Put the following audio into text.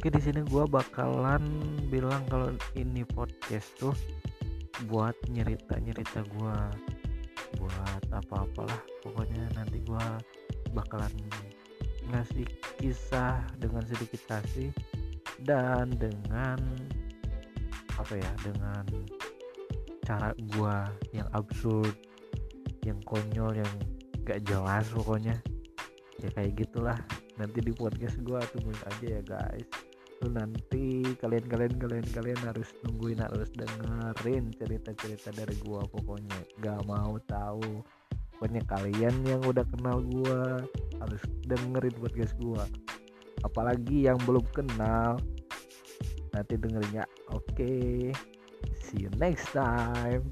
Oke di sini gua bakalan bilang kalau ini podcast tuh buat nyerita nyerita gua buat apa-apalah. Pokoknya nanti gua bakalan ngasih kisah dengan sedikit kasih dan dengan apa ya dengan cara gua yang absurd yang konyol yang gak jelas pokoknya. Ya kayak gitulah. Nanti di podcast gua tungguin aja ya guys lu nanti kalian kalian kalian kalian harus nungguin harus dengerin cerita cerita dari gua pokoknya. Gak mau tahu. Pokoknya kalian yang udah kenal gua harus dengerin podcast gua. Apalagi yang belum kenal nanti dengerin ya oke see you next time